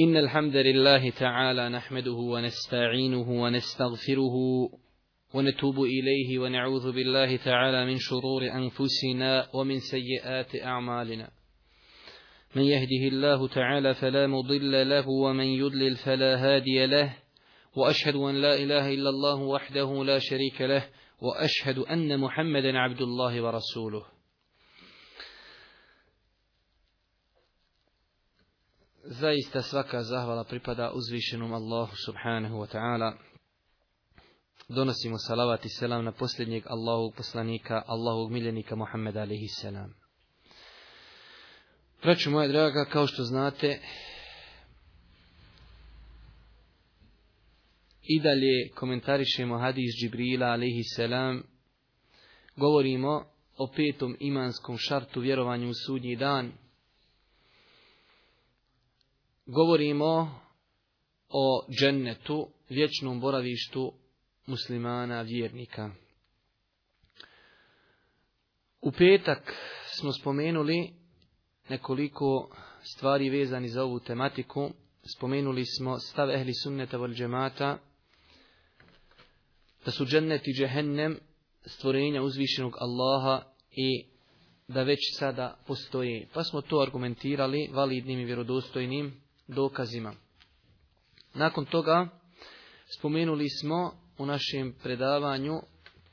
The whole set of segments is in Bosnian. إن الحمد لله تعالى نحمده ونستعينه ونستغفره ونتوب إليه ونعوذ بالله تعالى من شرور أنفسنا ومن سيئات أعمالنا من يهده الله تعالى فلا مضل له ومن يضلل فلا هادي له وأشهد أن لا إله إلا الله وحده لا شريك له وأشهد أن محمدا عبد الله ورسوله Zaista svaka zahvala pripada uzvišenom Allahu subhanahu wa ta'ala. Donosimo salavat i selam na posljednjeg Allahu poslanika, Allahu miljenika Muhammed alihi selam. moja draga, kao što znate, i dalje komentarišemo hadis Džibrila alihi Govorimo o petom imanskom šartu vjerovanju u sudnji dan, govorimo o džennetu, vječnom boravištu muslimana, vjernika. U petak smo spomenuli nekoliko stvari vezani za ovu tematiku. Spomenuli smo stav ehli sunneta vol džemata, da su džennet i džehennem stvorenja uzvišenog Allaha i da već sada postoje. Pa smo to argumentirali validnim i vjerodostojnim dokazima. Nakon toga spomenuli smo u našem predavanju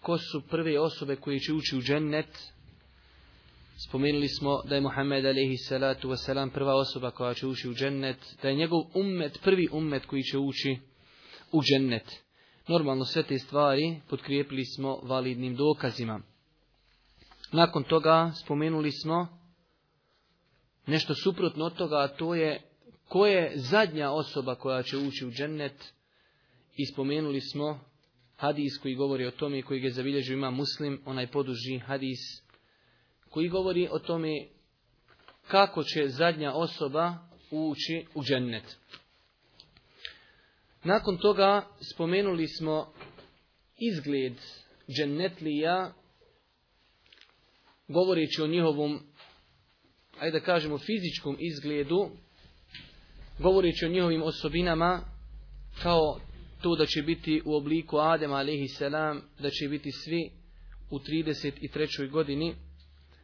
ko su prve osobe koje će ući u džennet. Spomenuli smo da je Muhammed alaihi salatu wasalam prva osoba koja će ući u džennet, da je njegov ummet prvi ummet koji će ući u džennet. Normalno sve te stvari potkrijepili smo validnim dokazima. Nakon toga spomenuli smo nešto suprotno od toga, a to je ko je zadnja osoba koja će ući u džennet i spomenuli smo hadis koji govori o tome i koji ga zabilježio ima muslim, onaj poduži hadis koji govori o tome kako će zadnja osoba ući u džennet. Nakon toga spomenuli smo izgled džennetlija govoreći o njihovom ajde da kažemo fizičkom izgledu govoreći o njihovim osobinama kao to da će biti u obliku Adema alaihi da će biti svi u 33. godini,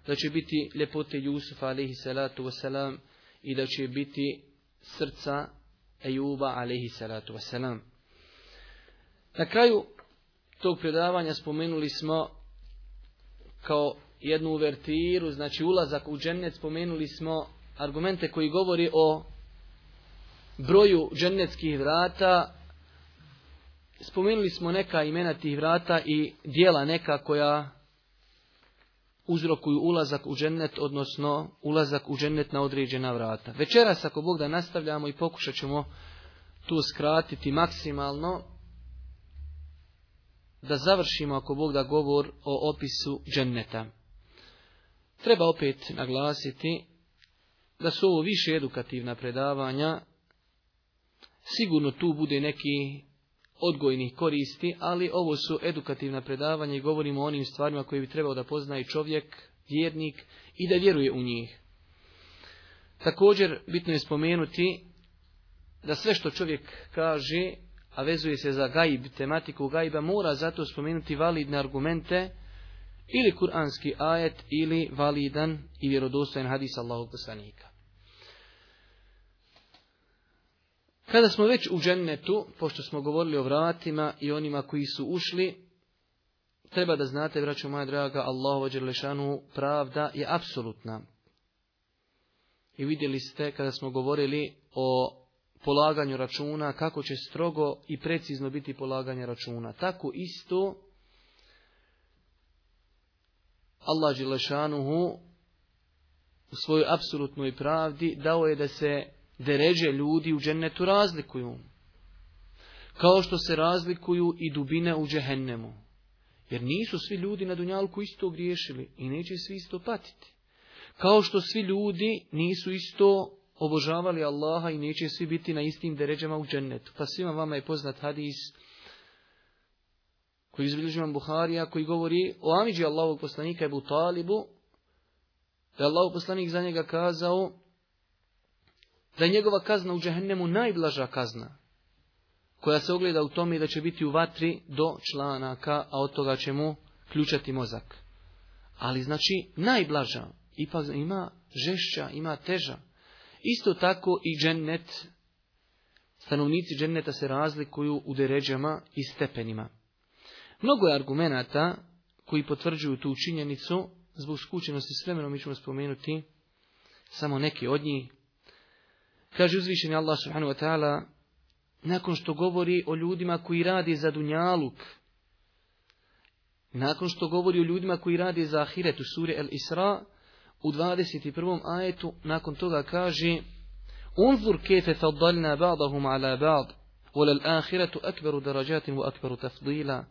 da će biti ljepote Jusufa alaihi salatu i da će biti srca Ejuba alaihi salatu Na kraju tog predavanja spomenuli smo kao jednu uvertiru, znači ulazak u džennet, spomenuli smo argumente koji govori o broju džennetskih vrata, spomenuli smo neka imena tih vrata i dijela neka koja uzrokuju ulazak u džennet, odnosno ulazak u džennet na određena vrata. Večeras, ako Bog da nastavljamo i pokušat ćemo tu skratiti maksimalno, da završimo, ako Bog da, govor o opisu dženneta. Treba opet naglasiti da su ovo više edukativna predavanja, Sigurno tu bude neki odgojnih koristi, ali ovo su edukativna predavanja i govorimo o onim stvarima koje bi trebao da poznaje čovjek, vjernik i da vjeruje u njih. Također, bitno je spomenuti da sve što čovjek kaže, a vezuje se za gaib, tematiku gaiba, mora zato spomenuti validne argumente ili kuranski ajet ili validan i vjerodostojan hadis Allahog poslanika. Kada smo već u džennetu, pošto smo govorili o vratima i onima koji su ušli, treba da znate, braćo moja draga, Allahova Đerlešanu pravda je apsolutna. I vidjeli ste kada smo govorili o polaganju računa, kako će strogo i precizno biti polaganje računa. Tako isto Allah Đerlešanu u svojoj apsolutnoj pravdi dao je da se deređe ljudi u džennetu razlikuju. Kao što se razlikuju i dubine u džehennemu. Jer nisu svi ljudi na Dunjalku isto griješili i neće svi isto patiti. Kao što svi ljudi nisu isto obožavali Allaha i neće svi biti na istim deređama u džennetu. Pa svima vama je poznat hadis koji izbiljuži vam Buharija, koji govori o amiđi Allahovog poslanika Ebu Talibu, da je poslanik za njega kazao, da je njegova kazna u džehennemu najblaža kazna, koja se ogleda u tome da će biti u vatri do članaka, a od toga će mu ključati mozak. Ali znači najblaža, ipak ima žešća, ima teža. Isto tako i džennet, stanovnici dženneta se razlikuju u deređama i stepenima. Mnogo je argumenata koji potvrđuju tu činjenicu, zbog skućenosti s vremenom mi ćemo spomenuti samo neki od njih. Kaže uzvišeni Allah subhanahu wa ta'ala, nakon što govori o ljudima koji radi za dunjaluk, nakon što govori o ljudima koji radi za ahiret u suri El Isra, u 21. ajetu nakon toga kaže Unzur kefe faddalna ba'dahum ala ba'd, wala al akbaru akbaru tafdila.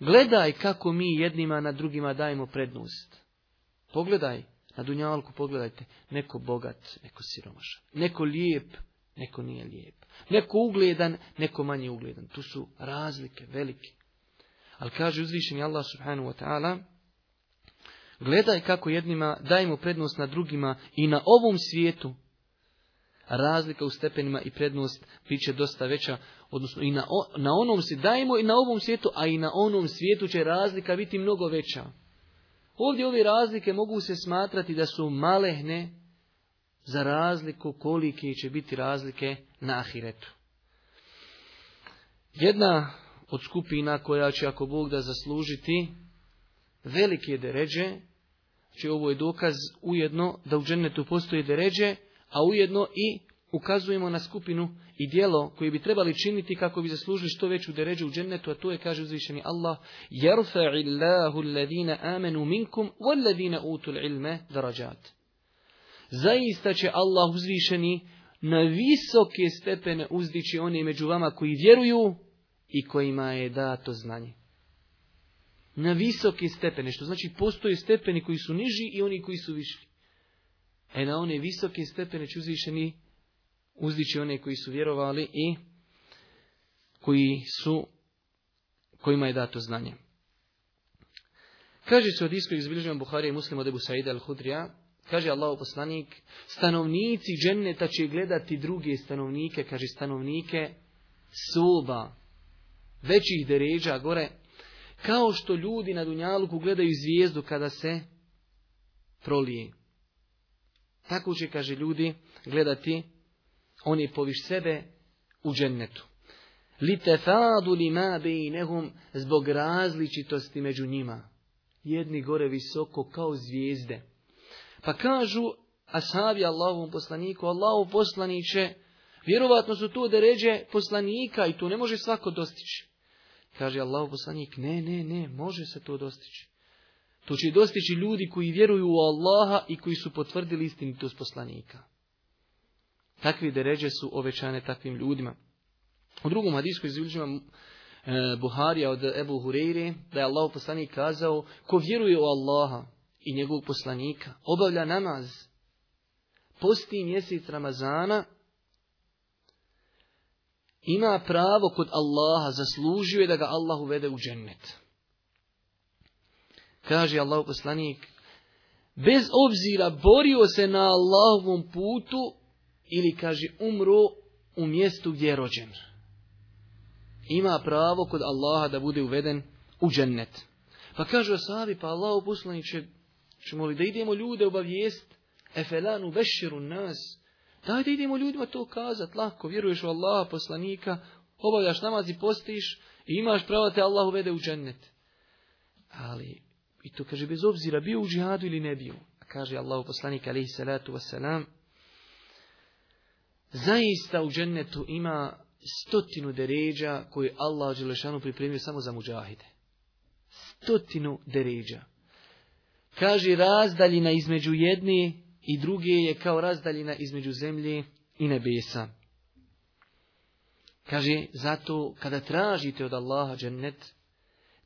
Gledaj kako mi jednima na drugima dajemo prednost. Pogledaj, na Dunjalku pogledajte, neko bogat, neko siromašan, neko lijep, neko nije lijep, neko ugledan, neko manje ugledan. Tu su razlike velike. Ali kaže uzvišeni Allah subhanahu wa ta'ala, gledaj kako jednima dajemo prednost na drugima i na ovom svijetu. Razlika u stepenima i prednost bit će dosta veća, odnosno i na, na onom se dajemo i na ovom svijetu, a i na onom svijetu će razlika biti mnogo veća. Ovdje ove razlike mogu se smatrati da su malehne za razliku kolike će biti razlike na ahiretu. Jedna od skupina koja će ako Bog da zaslužiti velike deređe, će znači ovo je dokaz ujedno da u dženetu postoje deređe, a ujedno i ukazujemo na skupinu i dijelo koje bi trebali činiti kako bi zaslužili što veću deređu u džennetu, a to je, kaže uzvišeni Allah, يَرْفَعِ اللَّهُ الَّذِينَ آمَنُوا مِنْكُمْ وَالَّذِينَ أُوتُوا الْعِلْمَ دَرَجَاتِ Zaista će Allah uzvišeni na visoke stepene uzdići one među vama koji vjeruju i kojima je dato znanje. Na visoke stepene, što znači postoje stepeni koji su niži i oni koji su viši. E na one visoke stepene će uzvišeni uzdići one koji su vjerovali i koji su, kojima je dato znanje. Kaže se od isko izbliženo Buharija i muslima debu Saida al-Hudrija, kaže Allah poslanik, stanovnici dženneta će gledati druge stanovnike, kaže stanovnike soba, većih deređa gore, kao što ljudi na Dunjaluku gledaju zvijezdu kada se prolije. Tako će, kaže ljudi, gledati oni poviš sebe u džennetu. Li tefadu li zbog različitosti među njima. Jedni gore visoko kao zvijezde. Pa kažu ashabi Allahovom poslaniku, Allahov poslaniće, vjerovatno su tu ređe poslanika i tu ne može svako dostići. Kaže Allahov poslanik, ne, ne, ne, može se to dostići. To će dostići ljudi koji vjeruju u Allaha i koji su potvrdili istinitost poslanika. Takvi deređe su ovećane takvim ljudima. U drugom hadisku izbilježima e, Buharija od Ebu Hureyre, da je Allah poslanik kazao, ko vjeruje u Allaha i njegovog poslanika, obavlja namaz, posti mjesec Ramazana, ima pravo kod Allaha, je da ga Allah uvede u džennet. Kaže Allah poslanik, bez obzira borio se na Allahovom putu, ili kaže umro u mjestu gdje je rođen. Ima pravo kod Allaha da bude uveden u džennet. Pa kaže Asabi, pa Allah poslaniće, ćemo li da idemo ljude obavijest, efelanu veširu nas, daj da idemo ljudima to kazat, lako, vjeruješ u Allaha poslanika, obavljaš namaz i postiš, i imaš pravo te Allah uvede u džennet. Ali, i to kaže, bez obzira bio u džihadu ili ne bio, kaže Allah poslanik, alaihi salatu wasalam, Zaista u džennetu ima stotinu deređa koje Allah Đelešanu pripremio samo za muđahide. Stotinu deređa. Kaže razdaljina između jedne i druge je kao razdaljina između zemlje i nebesa. Kaže, zato kada tražite od Allaha džennet,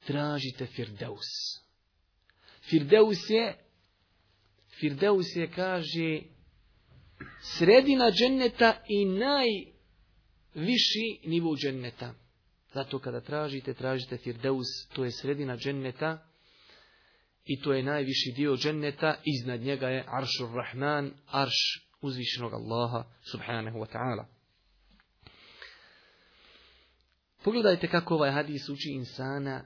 tražite Firdeus. Firdeus je, Firdeus je, kaže, sredina dženneta i najviši nivo dženneta. Zato kada tražite, tražite Firdeus, to je sredina dženneta i to je najviši dio dženneta, iznad njega je Aršur Rahman, Arš uzvišenog Allaha subhanahu wa ta'ala. Pogledajte kako ovaj hadis uči insana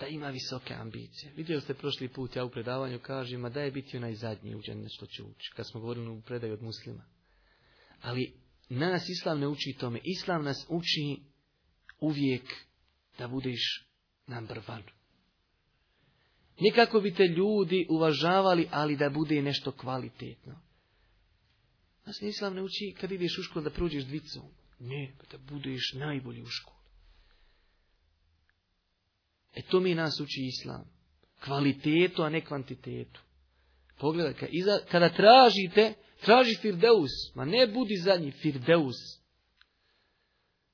da ima visoke ambicije. Vidjeli ste prošli put, ja u predavanju kažem, da je biti onaj zadnji u nešto što će ući, kad smo govorili u predaju od muslima. Ali nas islam ne uči tome. Islam nas uči uvijek da budeš number one. Nikako bi te ljudi uvažavali, ali da bude nešto kvalitetno. Nas islam ne uči kad ideš u školu da prođeš dvicom. Ne, da budeš najbolji u školu. E to mi nas uči islam. Kvalitetu, a ne kvantitetu. Pogledajte, kada tražite, traži Firdeus, ma ne budi zadnji Firdeus.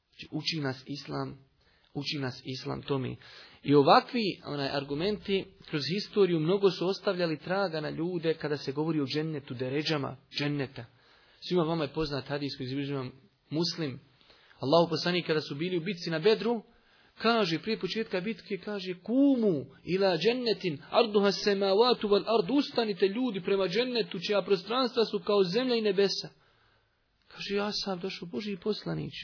Znači, uči nas islam, uči nas islam mi. I ovakvi onaj, argumenti kroz historiju mnogo su ostavljali traga na ljude kada se govori o džennetu, deređama dženneta. Svima vama je poznat koji izviđujem muslim. Allahu poslani kada su bili u bitci na Bedru, kaže prije početka bitke, kaže kumu ila džennetin arduha semavatu val ardu, ustanite ljudi prema džennetu, čija prostranstva su kao zemlja i nebesa. Kaže, ja sam došao Boži poslanić.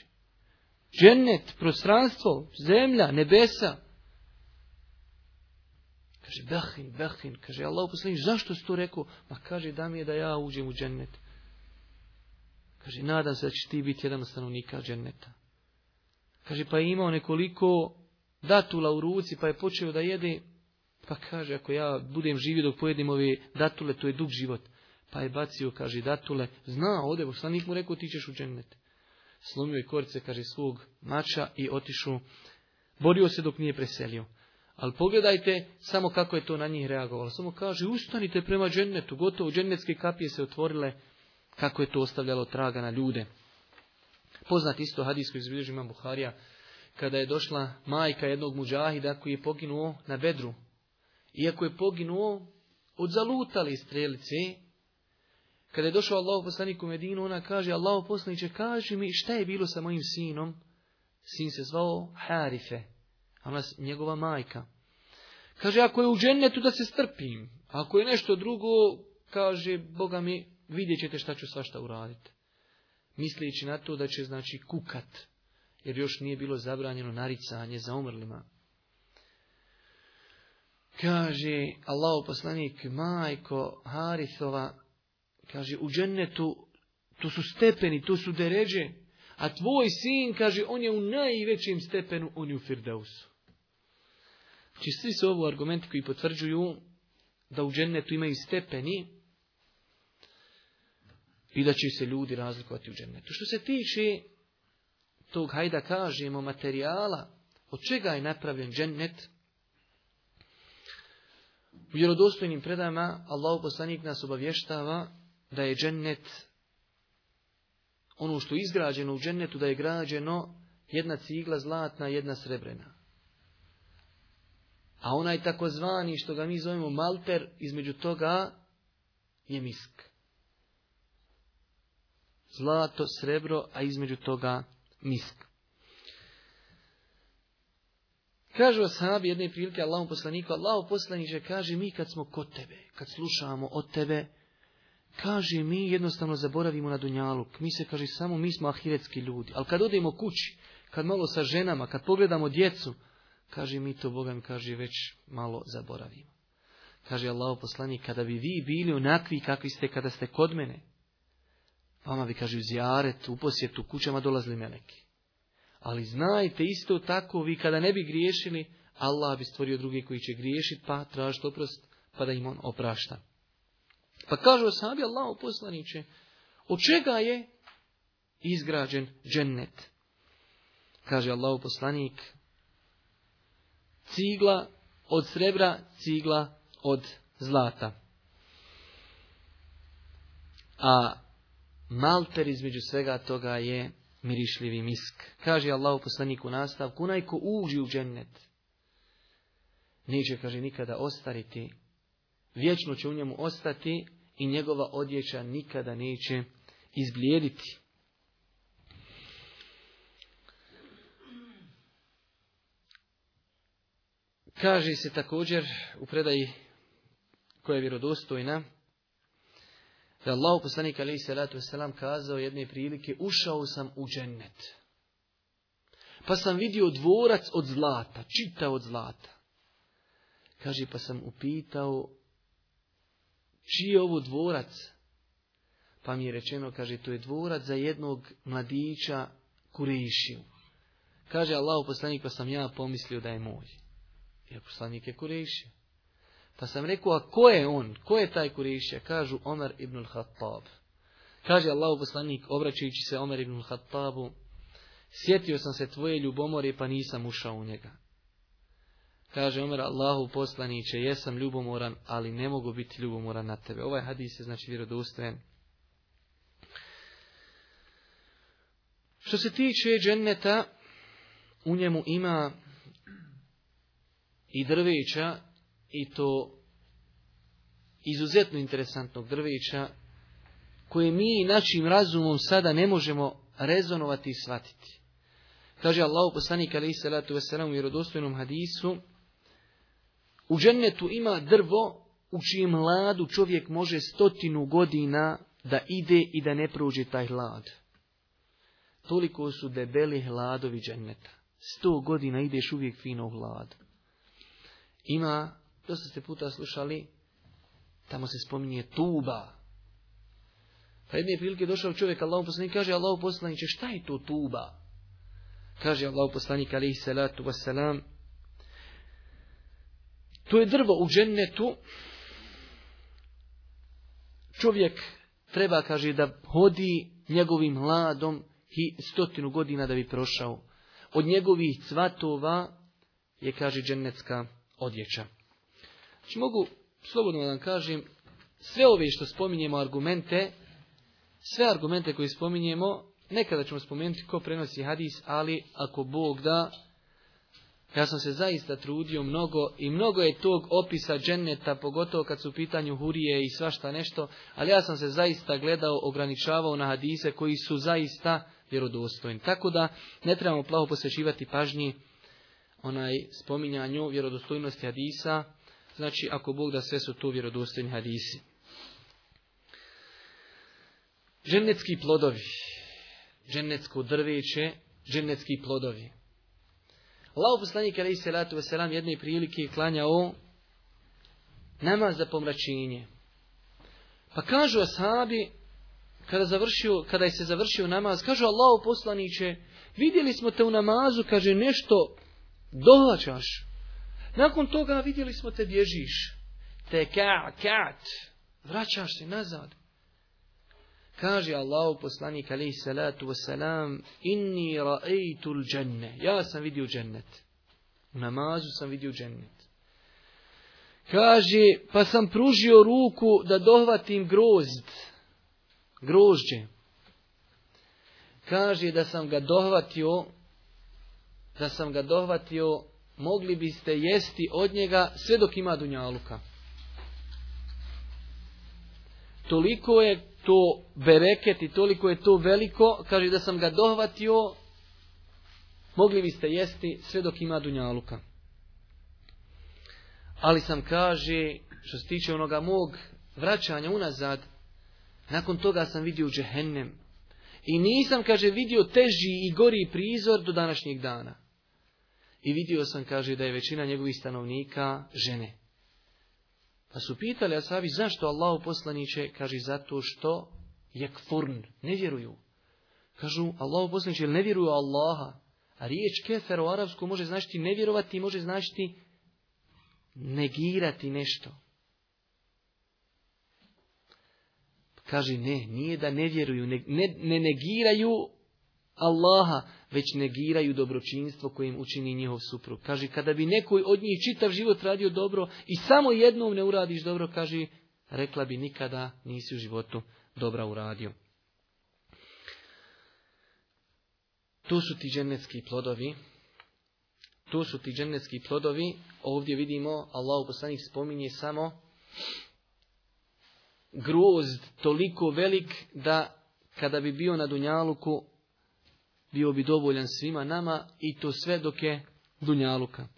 Džennet, prostranstvo, zemlja, nebesa. Kaže, behin, behin, kaže, Allah poslanić, zašto si to rekao? Ma kaže, da mi je da ja uđem u džennet. Kaže, nadam se da će ti biti jedan od stanovnika dženneta. Kaže, pa je imao nekoliko datula u ruci, pa je počeo da jede. Pa kaže, ako ja budem živio dok pojedim ove datule, to je dug život. Pa je bacio, kaže, datule. Zna, ode, poslanik mu rekao, ti ćeš u džennet. Slomio je korce, kaže, svog mača i otišao. Borio se dok nije preselio. Ali pogledajte samo kako je to na njih reagovalo. Samo kaže, ustanite prema džennetu, gotovo džennetske kapije se otvorile, kako je to ostavljalo traga na ljude. Poznat isto hadijsko izbilježi imam Buharija, kada je došla majka jednog muđahida koji je poginuo na bedru. Iako je poginuo od zalutali strelice, kada je došao Allah poslanik u Medinu, ona kaže, Allah poslaniće, kaži mi šta je bilo sa mojim sinom. Sin se zvao Harife, ona njegova majka. Kaže, ako je u džennetu da se strpim, ako je nešto drugo, kaže, Boga mi, vidjet ćete šta ću svašta uraditi misleći na to da će znači kukat, jer još nije bilo zabranjeno naricanje za umrlima. Kaže Allah poslanik majko Harisova, kaže u džennetu to su stepeni, to su deređe, a tvoj sin, kaže, on je u najvećem stepenu, on je u Firdausu. Znači, svi su ovo argumenti koji potvrđuju da u džennetu imaju stepeni, i da će se ljudi razlikovati u džennetu. Što se tiče tog, hajda kažemo, materijala, od čega je napravljen džennet, u vjerodostojnim predama Allah poslanik nas obavještava da je džennet ono što je izgrađeno u džennetu, da je građeno jedna cigla zlatna, jedna srebrena. A onaj takozvani što ga mi zovemo malter, između toga je misk zlato, srebro, a između toga misk. Kažu ashabi jedne prilike Allahom poslaniku, Allahom poslaniče, kaže mi kad smo kod tebe, kad slušamo od tebe, kaže mi jednostavno zaboravimo na dunjaluk. Mi se kaže samo mi smo ahiretski ljudi, ali kad odemo kući, kad malo sa ženama, kad pogledamo djecu, kaže mi to Bogan kaže već malo zaboravimo. Kaže Allahom poslanik, kada bi vi bili onakvi kakvi ste kada ste kod mene, Vama bi, kaže, u u posjetu, kućama dolazili meleki. Ali znajte isto tako, vi kada ne bi griješili, Allah bi stvorio druge koji će griješiti, pa tražiti oprost, pa da im on oprašta. Pa kaže sabi Allah poslaniće, od čega je izgrađen džennet? Kaže Allah poslanik, cigla od srebra, cigla od zlata. A malter između svega toga je mirišljivi misk. Kaže Allah poslaniku nastavku, onaj ko uđi u džennet, neće, kaže, nikada ostariti, vječno će u njemu ostati i njegova odjeća nikada neće izblijediti. Kaže se također u predaji koja je vjerodostojna, da Allah poslanik alaihi salatu wasalam kazao jedne prilike, ušao sam u džennet. Pa sam vidio dvorac od zlata, čita od zlata. Kaže, pa sam upitao, čiji je ovo dvorac? Pa mi je rečeno, kaže, to je dvorac za jednog mladića Kurešiju. Kaže, Allah poslanik, pa sam ja pomislio da je moj. Jer poslanik je Kurešiju. Pa sam rekao, a ko je on? Ko je taj kurišća? Kažu Omer ibn al-Hattab. Kaže Allahu poslanik, obraćajući se Omer ibn al-Hattabu, sjetio sam se tvoje ljubomore pa nisam ušao u njega. Kaže Omer, Allahu poslaniće, jesam ljubomoran, ali ne mogu biti ljubomoran na tebe. Ovaj hadis je znači vjerodostojan. Što se tiče dženneta, u njemu ima i drveća i to izuzetno interesantnog drveća koje mi našim razumom sada ne možemo rezonovati i shvatiti. Kaže Allah poslanik alaihi salatu wasalam u vjerodostojnom hadisu U džennetu ima drvo u čijem ladu čovjek može stotinu godina da ide i da ne prođe taj hlad. Toliko su debeli hladovi dženneta. Sto godina ideš uvijek fino u hlad. Ima Dosta ste puta slušali, tamo se spominje tuba. Pa jedne prilike došao čovjek Allahu poslanik kaže Allahu poslanik, šta je to tuba? Kaže Allahu poslanik alaihi salatu wasalam to je drvo u džennetu čovjek treba kaže da hodi njegovim hladom i stotinu godina da bi prošao. Od njegovih cvatova je kaže džennetska odjeća. Znači mogu slobodno vam kažem, sve ove što spominjemo argumente, sve argumente koje spominjemo, nekada ćemo spomenuti ko prenosi hadis, ali ako Bog da, ja sam se zaista trudio mnogo i mnogo je tog opisa dženneta, pogotovo kad su u pitanju hurije i svašta nešto, ali ja sam se zaista gledao, ograničavao na hadise koji su zaista vjerodostojni. Tako da ne trebamo plavo posvećivati pažnji onaj spominjanju vjerodostojnosti hadisa, Znači, ako Bog da sve su tu vjerodostojni hadisi. Džennetski plodovi, ženetsko drveće, džennetski plodovi. Allah poslanik se salatu wasalam jedne prilike klanja o nama za pomračenje. Pa kažu ashabi, kada, završio, kada je se završio namaz, kažu a poslaniće, vidjeli smo te u namazu, kaže nešto dohačaš. Nakon toga vidjeli smo te bježiš. Te ka, kat. Vraćaš se nazad. Kaže Allahu poslanik alaihi salatu wasalam, inni al dženne. Ja sam vidio džennet. U namazu sam vidio džennet. Kaže, pa sam pružio ruku da dohvatim grozd, grožđe. Kaže da sam ga dohvatio, da sam ga dohvatio mogli biste jesti od njega sve dok ima dunjaluka. Toliko je to bereket i toliko je to veliko, kaže da sam ga dohvatio, mogli biste jesti sve dok ima dunjaluka. Ali sam kaže, što se tiče onoga mog vraćanja unazad, nakon toga sam vidio džehennem. I nisam, kaže, vidio teži i gori prizor do današnjeg dana i vidio sam, kaže, da je većina njegovih stanovnika žene. Pa su pitali sami zašto Allahu poslaniće? Kaže, zato što je kfurn, ne vjeruju. Kažu, Allahu jer ne vjeruju Allaha. A riječ kefer u arapsku može značiti ne vjerovati, može značiti negirati nešto. Kaže, ne, nije da ne vjeruju, ne, ne, ne negiraju Allaha, već negiraju dobročinstvo kojim učini njihov suprug. Kaže, kada bi nekoj od njih čitav život radio dobro i samo jednom ne uradiš dobro, kaže, rekla bi nikada nisi u životu dobra uradio. Tu su ti dženecki plodovi. Tu su ti dženecki plodovi. Ovdje vidimo, Allah poslanih spominje samo grozd toliko velik da kada bi bio na Dunjaluku bio bi dovoljan svima nama i to sve dok je dunjaluka.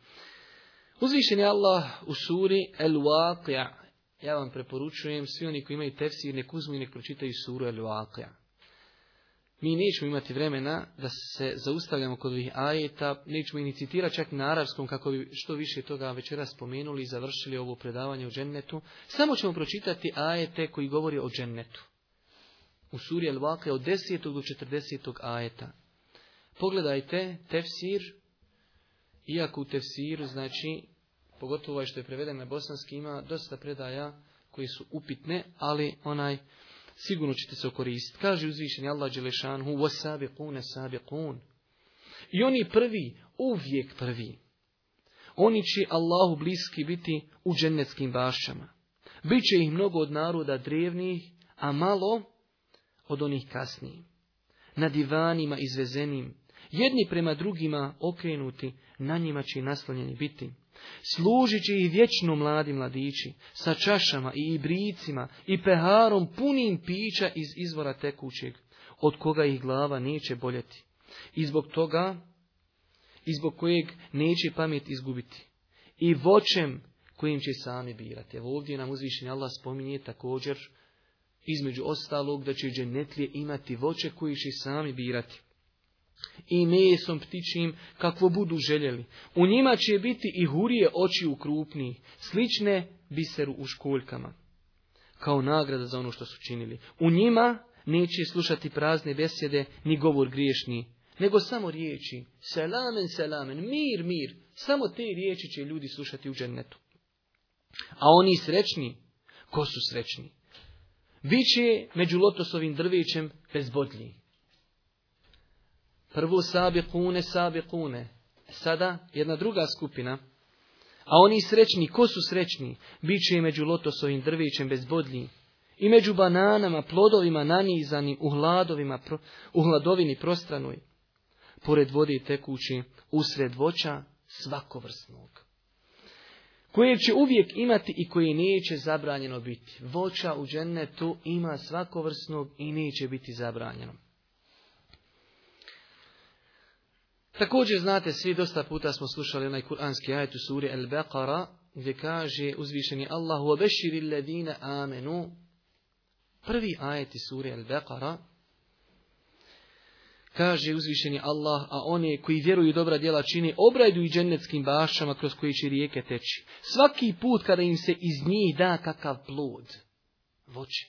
Uzvišen je Allah u suri El Waqia. Ja vam preporučujem, svi oni koji imaju tefsir, nek uzmu i nek pročitaju suru El Waqia. Mi nećemo imati vremena da se zaustavljamo kod ovih ajeta, nećemo inicitirati ni čak na kako bi što više toga večera spomenuli i završili ovo predavanje o džennetu. Samo ćemo pročitati ajete koji govori o džennetu. U suri Al-Waqia od 10. do 40. ajeta. Pogledajte tefsir, iako u tefsiru, znači, pogotovo ovaj što je preveden na bosanski, ima dosta predaja koji su upitne, ali onaj sigurno ćete se okoristiti. Kaže uzvišeni Allah kune sabi I oni prvi, uvijek prvi. Oni će Allahu bliski biti u džennetskim bašćama. Biće ih mnogo od naroda drevnih, a malo od onih kasnijih. Na divanima izvezenim, jedni prema drugima okrenuti, na njima će i naslonjeni biti. Služit će i vječno mladi mladići, sa čašama i ibricima i peharom punim pića iz izvora tekućeg, od koga ih glava neće boljeti. I zbog toga, i zbog kojeg neće pamet izgubiti. I voćem kojim će sami birati. Evo ovdje nam uzvišenje Allah spominje također, između ostalog, da će dženetlije imati voće koji će sami birati i mesom ptičim kakvo budu željeli. U njima će biti i hurije oči u krupniji, slične biseru u školjkama, kao nagrada za ono što su činili. U njima neće slušati prazne besjede ni govor griješni, nego samo riječi, selamen, selamen, mir, mir, samo te riječi će ljudi slušati u džennetu. A oni srećni, ko su srećni? Biće među lotosovim drvećem bezbodljih. Prvo sabikune, sabikune. E sada jedna druga skupina. A oni srećni, ko su srećni? Biće i među lotosovim drvićem bezbodlji, I među bananama, plodovima nanizanim, u, hladovima, u hladovini prostranoj. Pored vode tekući, usred voća svakovrsnog. Koje će uvijek imati i koje neće zabranjeno biti. Voća u džennetu ima svakovrsnog i neće biti zabranjeno. Također znate svi, dosta puta smo slušali onaj kuranski ajet u suri Al-Baqara, gdje kaže uzvišeni Allah obeširi الَّذِينَ amenu Prvi ajeti suri Al-Baqara kaže uzvišeni Allah, a oni koji vjeruju dobra djela čini, i džennetskim bašama kroz koje će rijeke teći. Svaki put kada im se iz njih da kakav plod, voće,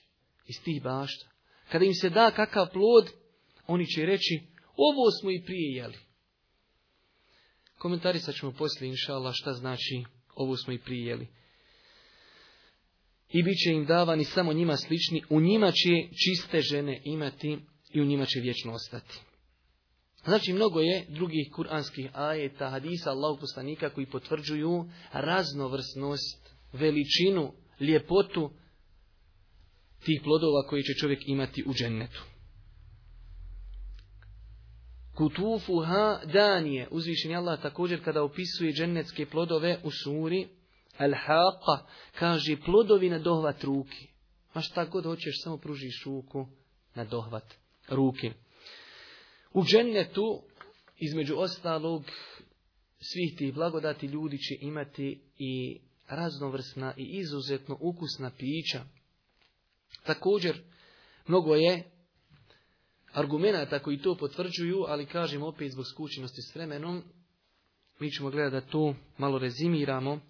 iz tih bašta, kada im se da kakav plod, oni će reći, ovo smo i prije jeli. Komentarisat ćemo poslije, inša šta znači ovu smo i prijeli. I bit će im davani samo njima slični, u njima će čiste žene imati i u njima će vječno ostati. Znači, mnogo je drugih kuranskih ajeta, hadisa, Allahog poslanika koji potvrđuju raznovrsnost, veličinu, ljepotu tih plodova koje će čovjek imati u džennetu ha danije. Uzvišen Allah također kada opisuje džennetske plodove u suri Al-Haqa, kaže plodovi na dohvat ruki. Ma šta god hoćeš, samo pružiš ruku na dohvat ruki. U džennetu, između ostalog, svih tih blagodati ljudi će imati i raznovrsna i izuzetno ukusna pića. Također, mnogo je argumenata koji to potvrđuju, ali kažem opet zbog skučenosti s vremenom, mi ćemo gledati da to malo rezimiramo.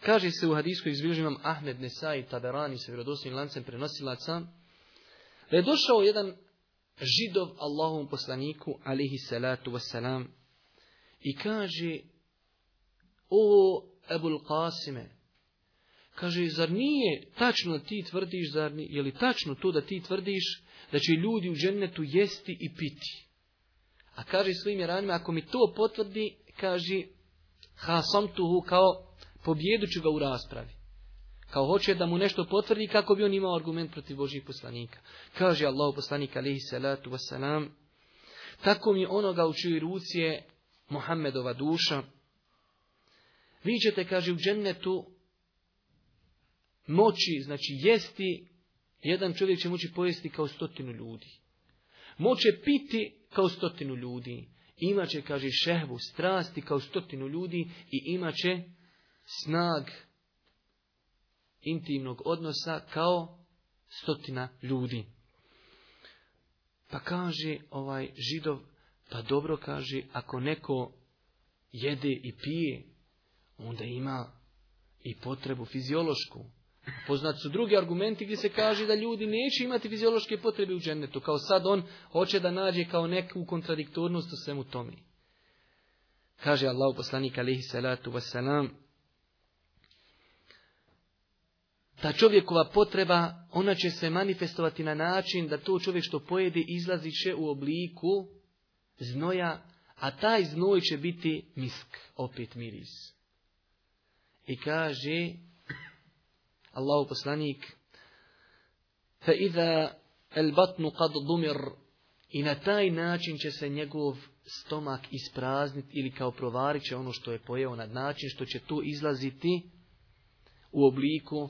Kaže se u hadijskoj izbilježimam Ahmed Nesai Taberani sa vjerodosnim lancem prenosilaca, da je došao jedan židov Allahovom poslaniku, alihi salatu wasalam, i kaže, o Ebul Qasime, Kaže, zar nije tačno da ti tvrdiš, zar je li tačno to da ti tvrdiš da će ljudi u džennetu jesti i piti? A kaže svojim jeranima, ako mi to potvrdi, kaže, ha sam tuhu, kao pobjedu ga u raspravi. Kao hoće da mu nešto potvrdi kako bi on imao argument protiv Božih poslanika. Kaže Allah poslanika, alihi salatu wasalam, tako mi onoga u čijoj ruci je Mohamedova duša. Vi ćete, kaže, u džennetu moći, znači jesti, jedan čovjek će moći pojesti kao stotinu ljudi. Moće piti kao stotinu ljudi. Imaće, kaže šehvu, strasti kao stotinu ljudi i imaće snag intimnog odnosa kao stotina ljudi. Pa kaže ovaj židov, pa dobro kaže, ako neko jede i pije, onda ima i potrebu fiziološku, Poznat su drugi argumenti gdje se kaže da ljudi neće imati fiziološke potrebe u džennetu, kao sad on hoće da nađe kao neku kontradiktornost u svemu tome. Kaže Allah poslanik alihi salatu wasalam, ta čovjekova potreba, ona će se manifestovati na način da to čovjek što pojede izlazi će u obliku znoja, a taj znoj će biti misk, opet miris. I kaže, Allah poslanik, el batnu kad dumir I na taj način će se njegov stomak isprazniti ili kao provarit će ono što je pojeo na način što će tu izlaziti u obliku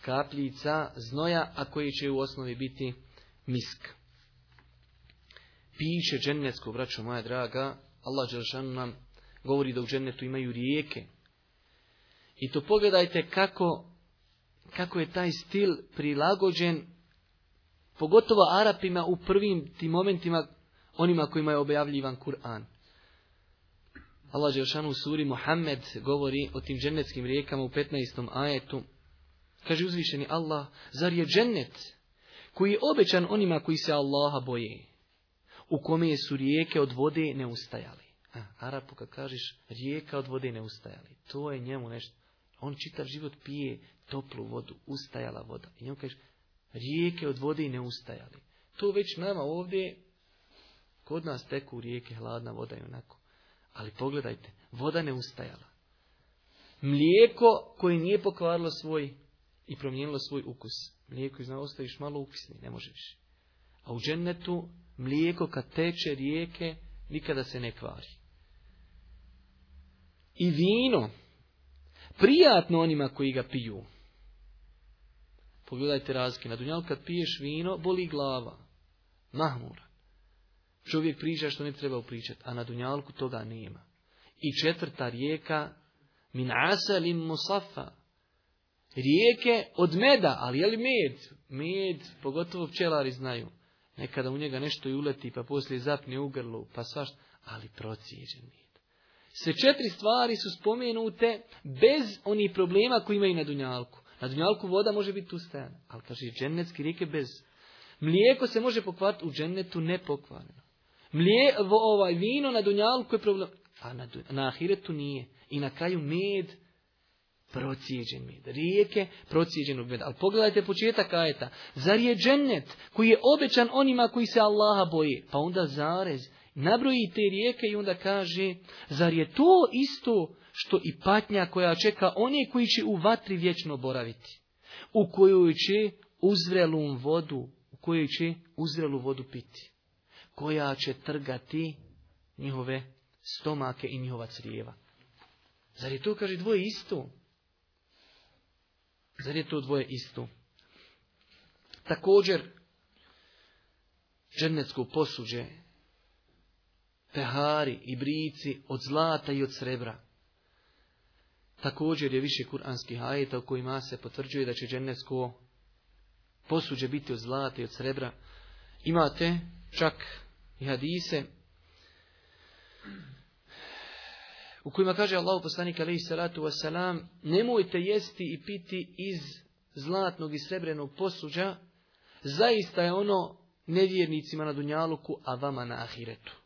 kapljica znoja, a koji će u osnovi biti misk. Piše džennetsko, braćo moja draga, Allah Đelšanu nam govori da u džennetu imaju rijeke. I to pogledajte kako kako je taj stil prilagođen pogotovo Arapima u prvim tim momentima onima kojima je objavljivan Kur'an. Allah Žešanu u suri Muhammed govori o tim džennetskim rijekama u 15. ajetu. Kaže uzvišeni Allah, zar je džennet koji je obećan onima koji se Allaha boje, u kome su rijeke od vode neustajali. A, Arapu kad kažeš rijeka od vode neustajali, to je njemu nešto on čitav život pije toplu vodu, ustajala voda. I on kaže, rijeke od vode i ne ustajali. To već nama ovdje, kod nas teku rijeke, hladna voda i onako. Ali pogledajte, voda ne ustajala. Mlijeko koje nije pokvarilo svoj i promijenilo svoj ukus. Mlijeko zna ostaviš malo ukusni, ne može više. A u džennetu mlijeko kad teče rijeke nikada se ne kvari. I vino prijatno onima koji ga piju. Pogledajte razlike. Na dunjalu kad piješ vino, boli glava. Mahmura. Čovjek priča što ne treba pričati, a na dunjalku toga nema. I četvrta rijeka, min asalim musafa. Rijeke od meda, ali je li med? Med, pogotovo pčelari znaju. Nekada u njega nešto i uleti, pa poslije zapne u grlu, pa svašta, ali procijeđen sve četiri stvari su spomenute bez onih problema koji imaju na dunjalku. Na dunjalku voda može biti stajana, ali kaže džennetski rijeke bez. Mlijeko se može pokvariti, u džennetu ne pokvareno. ovaj, vino na dunjalku je problem, a na, na ahiretu nije. I na kraju med, procijeđen med. Rijeke procijeđenog med. Ali pogledajte početak ajeta. Zar je džennet koji je obećan onima koji se Allaha boje? Pa onda zarez nabroji te rijeke i onda kaže, zar je to isto što i patnja koja čeka one koji će u vatri vječno boraviti, u kojoj će uzrelu vodu, u kojoj će uzrelu vodu piti, koja će trgati njihove stomake i njihova crijeva. Zar je to, kaže, dvoje isto? Zar je to dvoje isto? Također, džennetsko posuđe pehari i brici od zlata i od srebra. Također je više kuranskih ajeta u kojima se potvrđuje da će dženevsko posuđe biti od zlata i od srebra. Imate čak i hadise u kojima kaže Allah poslanik alaihi salatu wasalam nemojte jesti i piti iz zlatnog i srebrenog posuđa, zaista je ono nevjernicima na Dunjaluku, a vama na Ahiretu.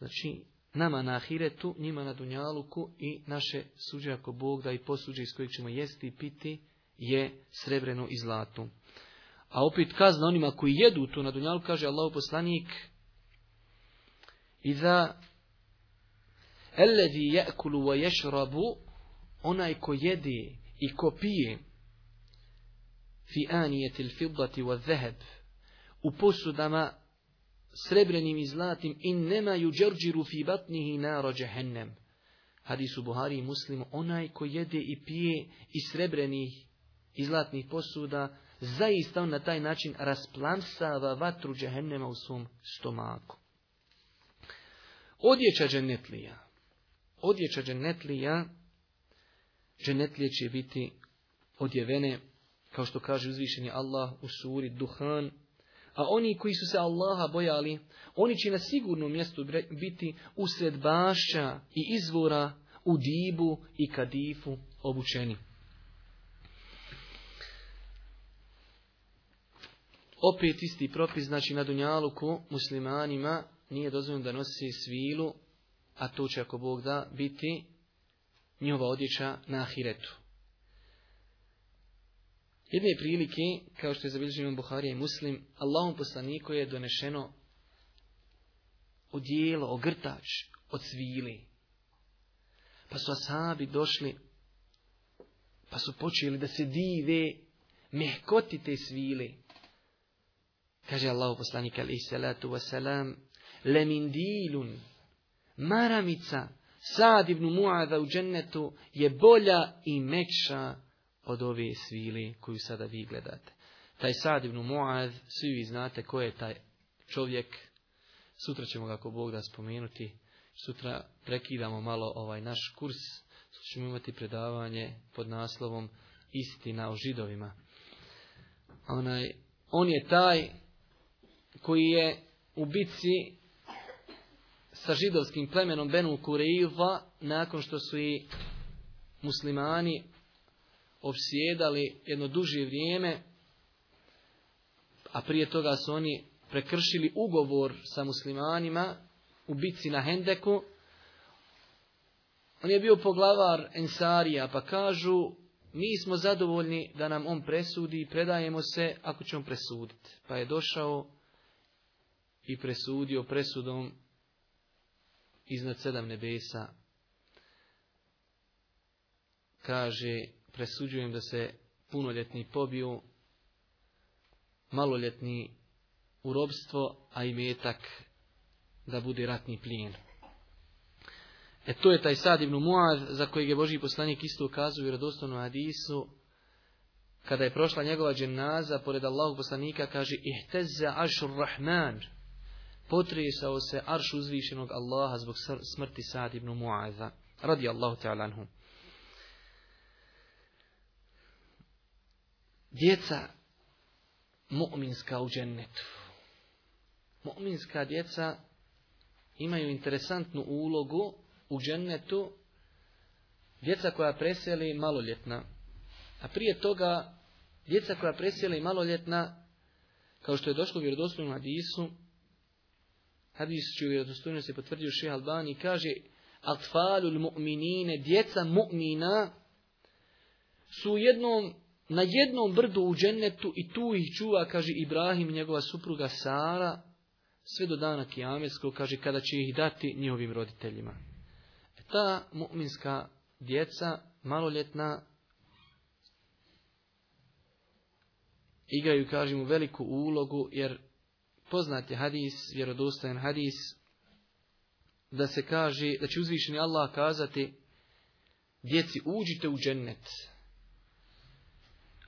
Znači, nama na ahiretu, njima na dunjaluku i naše suđe ako Bog da i posuđe iz kojeg ćemo jesti i piti je srebreno i zlato. A opet kazna onima koji jedu tu na dunjalu, kaže Allah poslanik i da Elezi jekulu wa ješrabu onaj ko jedi i ko pije fi anijetil fiddati wa zeheb u posudama srebrenim i zlatim in nema juđerđiru fi batnihi narođe džehennem. Hadisu Buhari i muslimu, onaj ko jede i pije i srebrenih i zlatnih posuda, zaista na taj način rasplamsava vatru džehennema u svom stomaku. Odjeća dženetlija. Odjeća dženetlija. Dženetlije će biti odjevene, kao što kaže uzvišeni Allah u suri Duhan, a oni koji su se Allaha bojali, oni će na sigurnom mjestu biti usred bašća i izvora u dibu i kadifu obučeni. Opet isti propis, znači na Dunjaluku muslimanima nije dozvoljeno da nosi svilu, a to će ako Bog da biti njova odjeća na ahiretu. Jedne prilike, kao što je zabilježen imam Buharija i Muslim, Allahom poslaniku je donešeno odijelo, ogrtač od svili. Pa su asabi došli, pa su počeli da se dive, mehkoti te svili. Kaže Allah poslanik alaih salatu wasalam, lemindilun maramica, Sad ibn u džennetu je bolja i mekša od ove svili koju sada vi gledate. Taj Sad ibn Muaz, svi vi znate ko je taj čovjek, sutra ćemo ga ako Bog da spomenuti, sutra prekidamo malo ovaj naš kurs, sutra ćemo imati predavanje pod naslovom Istina o židovima. Onaj, on je taj koji je u bici sa židovskim plemenom Benu Kureiva nakon što su i muslimani Opsjedali jedno duže vrijeme, a prije toga su oni prekršili ugovor sa muslimanima u bitci na Hendeku. On je bio poglavar Ensarija, pa kažu, mi smo zadovoljni da nam on presudi i predajemo se ako će on presuditi. Pa je došao i presudio presudom iznad sedam nebesa. Kaže, presuđujem da se punoljetni pobiju, maloljetni u robstvo, a i metak da bude ratni plijen. E to je taj Sad ibn Muaz za kojeg je Boži poslanik isto ukazuje u radostavnom hadisu kada je prošla njegova dženaza pored Allahog poslanika kaže Ihteze ašur rahman potresao se arš uzvišenog Allaha zbog smrti Sad ibn Muaza radi Allahu ta'ala djeca mu'minska u džennetu. Mu'minska djeca imaju interesantnu ulogu u džennetu. Djeca koja preseli maloljetna. A prije toga, djeca koja preseli maloljetna, kao što je došlo u vjerodostojnom hadisu, hadis će vjerodostojnom se potvrdio Šeha Albani, kaže Atfalul mu'minine, djeca mu'mina, su u jednom na jednom brdu u džennetu i tu ih čuva, kaže Ibrahim i njegova supruga Sara, sve do dana kijametskog, kaže, kada će ih dati njihovim roditeljima. E ta mu'minska djeca, maloljetna, igraju, kažemo, veliku ulogu, jer poznat je hadis, vjerodostojan hadis, da se kaže, da će uzvišeni Allah kazati, djeci uđite u džennet,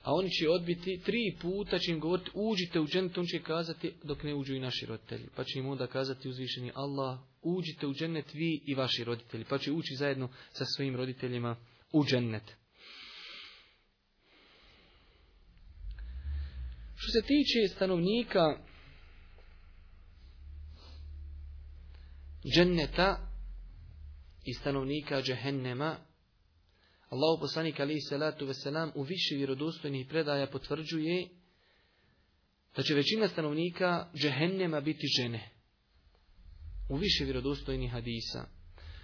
a oni će odbiti tri puta, će im govoriti uđite u džennet, on će kazati dok ne uđu i naši roditelji. Pa će im onda kazati uzvišeni Allah, uđite u džennet vi i vaši roditelji, pa će ući zajedno sa svojim roditeljima u džennet. Što se tiče stanovnika dženneta i stanovnika džehennema, Allahu poslanik ali salatu veselam u više vjerodostojnih predaja potvrđuje da će većina stanovnika džehennema biti žene. U više vjerodostojnih hadisa.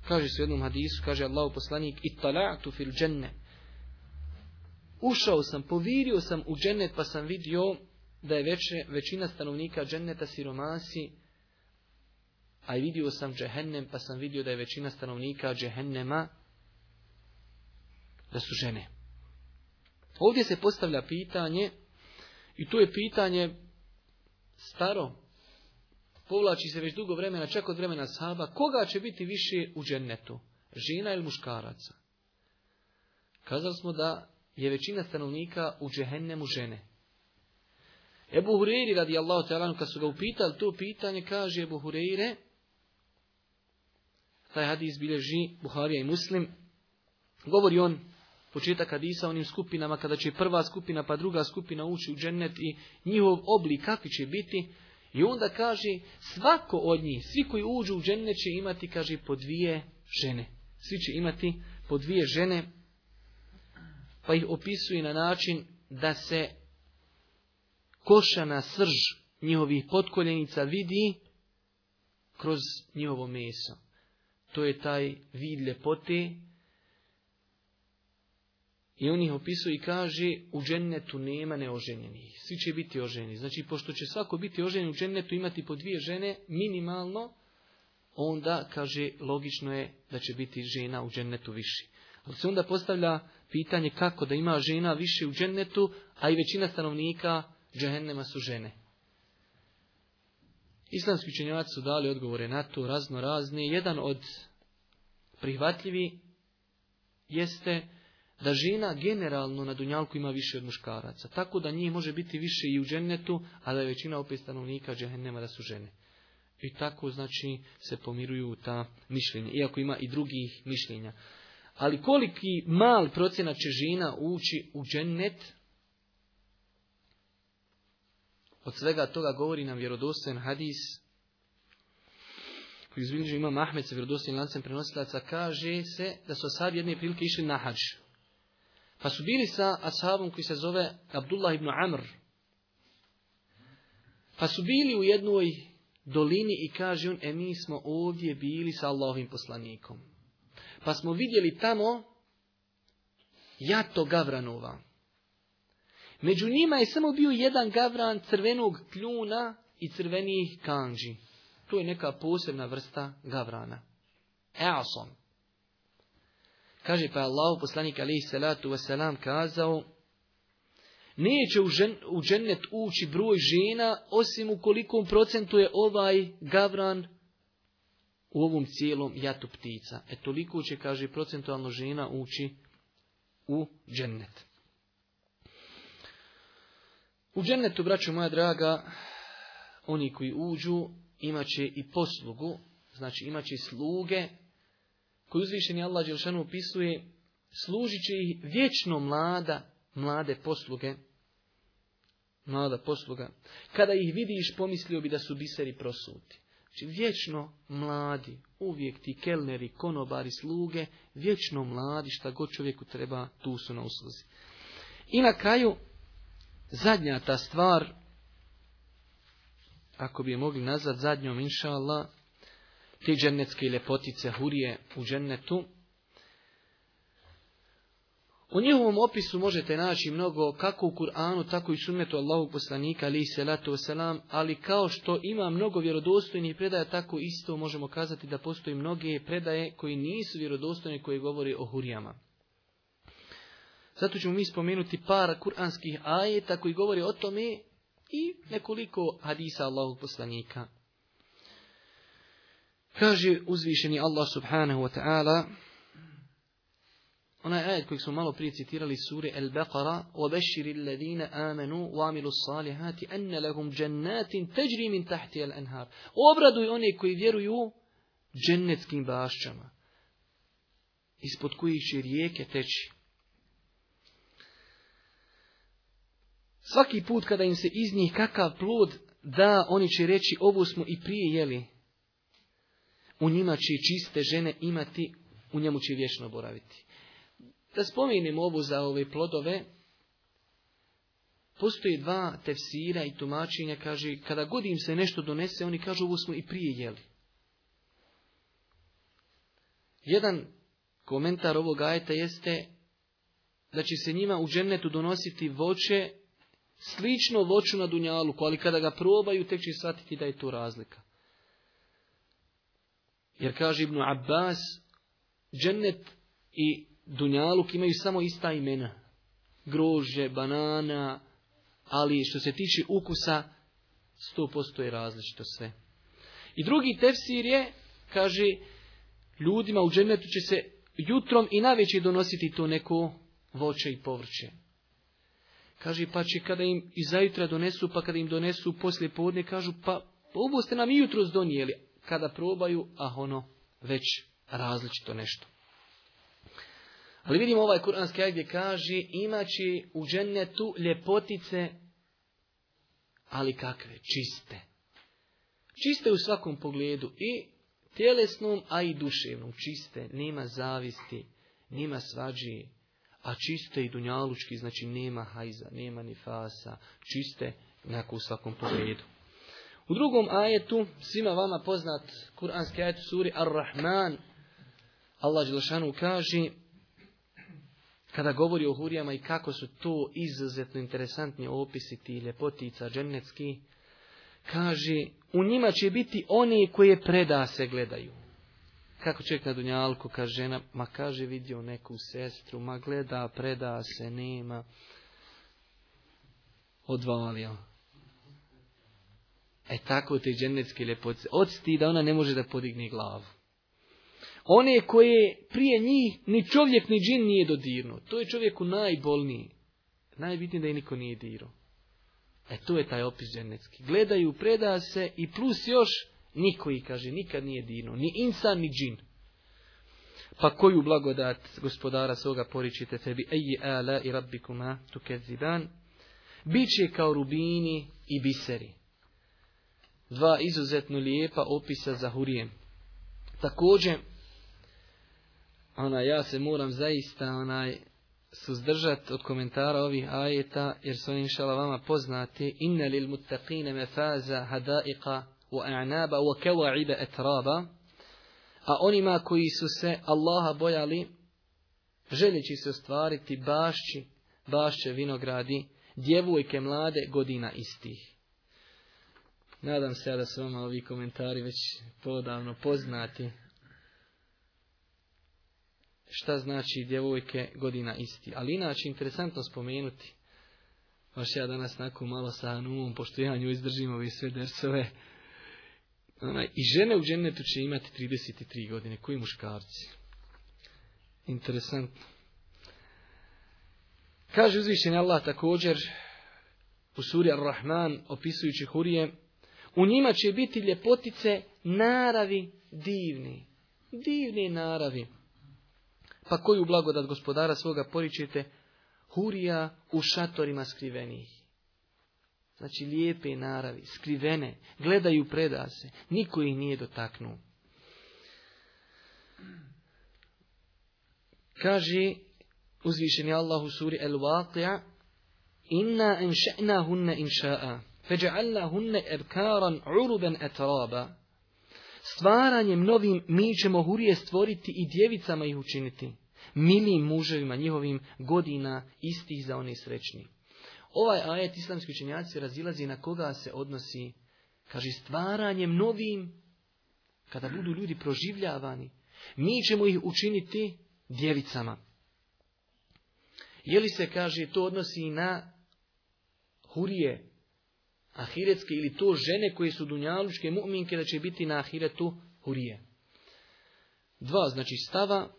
Kaže se u jednom hadisu, kaže Allahu poslanik, itala'tu fil dženne. Ušao sam, povirio sam u džennet pa sam vidio da je većina stanovnika dženneta siromasi, a vidio sam džehennem pa sam vidio da je većina stanovnika džehennema da su žene. Ovdje se postavlja pitanje, i to je pitanje staro, povlači se već dugo vremena, čak od vremena sahaba, koga će biti više u džennetu, žena ili muškaraca? Kazali smo da je većina stanovnika u džehennemu žene. Ebu Hureyri radi Allahu ta'ala, kad su ga upitali to pitanje, kaže Ebu Hureyre, taj hadis bilježi Buharija i Muslim, govori on, početak hadisa onim skupinama kada će prva skupina pa druga skupina ući u džennet i njihov oblik kakvi će biti. I onda kaže svako od njih, svi koji uđu u džennet će imati, kaže, po dvije žene. Svi će imati po dvije žene, pa ih opisuje na način da se košana srž njihovih potkoljenica vidi kroz njihovo meso. To je taj vid ljepote i on ih opisuje i kaže u džennetu nema neoženjenih. Svi će biti oženi. Znači, pošto će svako biti oženjen u džennetu imati po dvije žene minimalno, onda, kaže, logično je da će biti žena u džennetu viši. Ali se onda postavlja pitanje kako da ima žena više u džennetu, a i većina stanovnika džehennema su žene. Islamski učenjaci su dali odgovore na to razno razne. Jedan od prihvatljivi jeste da žena generalno na Dunjalku ima više od muškaraca. Tako da njih može biti više i u džennetu, a da je većina opet stanovnika nema da su žene. I tako znači se pomiruju ta mišljenja, iako ima i drugih mišljenja. Ali koliki mal procjena će žena ući u džennet, od svega toga govori nam vjerodostojan hadis, koji izbiljuje ima Mahmed sa vjerodostojnim lancem prenosilaca, kaže se da su sad jedne prilike išli na hađu. Pa su bili sa ashabom koji se zove Abdullah ibn Amr. Pa su bili u jednoj dolini i kaže on, e mi smo ovdje bili sa Allahovim poslanikom. Pa smo vidjeli tamo jato gavranova. Među njima je samo bio jedan gavran crvenog kljuna i crvenih kanđi. To je neka posebna vrsta gavrana. Eason. Kaže pa Allah poslanik alaihi salatu wasalam kazao Neće u džennet ući broj žena osim u kolikom procentu je ovaj gavran u ovom cijelom jatu ptica. E toliko će, kaže, procentualno žena ući u džennet. U džennetu, braću moja draga, oni koji uđu imaće i poslugu, znači imaće i sluge koji uzvišeni Allah Đelšanu opisuje, služit će ih vječno mlada, mlade posluge. Mlada posluga. Kada ih vidiš, pomislio bi da su biseri prosuti. Znači, vječno mladi, uvijek ti kelneri, konobari, sluge, vječno mladi, šta god čovjeku treba, tu su na usluzi. I na kraju, zadnja ta stvar, ako bi je mogli nazvat zadnjom, inša Allah, te džennetske ljepotice hurije u džennetu. U njihovom opisu možete naći mnogo kako u Kur'anu, tako i sunnetu Allahu poslanika ali salatu wasalam, ali kao što ima mnogo vjerodostojnih predaja, tako isto možemo kazati da postoji mnoge predaje koji nisu vjerodostojne koji govori o hurijama. Zato ćemo mi spomenuti par kuranskih ajeta koji govori o tome i nekoliko hadisa Allahog poslanika. Kaže uzvišeni Allah subhanahu wa ta'ala onaj ajed kojeg smo malo prije citirali sure Al-Baqara وَبَشِّرِ الَّذِينَ آمَنُوا وَعَمِلُوا الصَّالِحَاتِ أَنَّ لَهُمْ جَنَّاتٍ تَجْرِي مِنْ تَحْتِيَ الْأَنْهَارِ Obraduj one koji vjeruju džennetskim bašćama ispod kojih će rijeke teći. Svaki put kada im se iz njih kakav plod da, oni će reći ovo smo i prije jeli, u njima će čiste žene imati, u njemu će vječno boraviti. Da spominjem ovu za ove plodove, postoje dva tefsira i tumačenja, kaže, kada god im se nešto donese, oni kažu, ovo smo i prije jeli. Jedan komentar ovog ajeta jeste da će se njima u džennetu donositi voće slično voću na dunjaluku, ali kada ga probaju, tek će shvatiti da je to razlika. Jer kaže Ibnu Abbas, džennet i dunjaluk imaju samo ista imena. grože, banana, ali što se tiče ukusa, 100% je različito sve. I drugi tefsir je, kaže, ljudima u džennetu će se jutrom i navečer donositi to neko voće i povrće. Kaže, pa će kada im i zajutra donesu, pa kada im donesu poslije podne, kažu, pa ovo ste nam i jutro donijeli, kada probaju, a ono već različito nešto. Ali vidimo ovaj kuranski ajde gdje kaže imaći u džennetu ljepotice, ali kakve? Čiste. Čiste u svakom pogledu i tjelesnom, a i duševnom. Čiste, nema zavisti, nema svađi, a čiste i dunjalučki, znači nema hajza, nema nifasa, čiste, nekako u svakom pogledu. U drugom ajetu, svima vama poznat kuranski ajet suri Ar-Rahman, Allah Želšanu kaže, kada govori o hurijama i kako su to izuzetno interesantni opisi ti ljepotica dženecki kaže, u njima će biti oni koje preda se gledaju. Kako čeka Dunjalku, kaže žena, ma kaže vidio neku sestru, ma gleda, preda se, nema. Odvalio. E tako te dženecke ljepotice. Odsti da ona ne može da podigne glavu. One koje prije njih ni čovjek ni džin nije dodirnuo. To je čovjeku najbolniji. Najbitnije da je niko nije diro. E to je taj opis dženecki. Gledaju, preda se i plus još niko ih kaže nikad nije dirnuo. Ni insan ni džin. Pa koju blagodat gospodara svoga poričite tebi eji ala i rabbikuma tukeziban. Biće kao rubini i biseri dva izuzetno lijepa opisa za hurije Također, ona, ja se moram zaista onaj suzdržat od komentara ovih ajeta, jer su oni inšala vama poznati, inna lil muttaqine mefaza hadaiqa wa a'naba wa kawaiba etraba, a onima koji su se Allaha bojali, želeći se ostvariti bašći, bašće vinogradi, djevojke mlade godina istih. Nadam se ja da su vama ovi komentari već podavno poznati. Šta znači djevojke godina isti. Ali inače, interesantno spomenuti. Baš ja danas nakon malo sa Hanumom, pošto ja nju izdržim ove sve dersove. I žene u ženetu će imati 33 godine, koji muškarci. Interesantno. Kaže uzvišen Allah također u suri Ar-Rahman opisujući Hurije u njima će biti ljepotice naravi divni. Divni naravi. Pa koju blagodat gospodara svoga poričete? Hurija u šatorima skrivenih. Znači lijepe naravi, skrivene, gledaju predase, niko ih nije dotaknuo. Kaže uzvišeni Allahu suri El-Waqi'a Inna hunna inša'a Stvaranjem novim mi ćemo hurije stvoriti i djevicama ih učiniti, milim muževima njihovim godina istih za one srećni. Ovaj ajet islamski učenjaci razilazi na koga se odnosi, kaže stvaranjem novim, kada budu ljudi proživljavani, mi ćemo ih učiniti djevicama. Jeli se, kaže, to odnosi na hurije ahiretske ili to žene koje su dunjalučke mu'minke da će biti na ahiretu hurije. Dva, znači stava,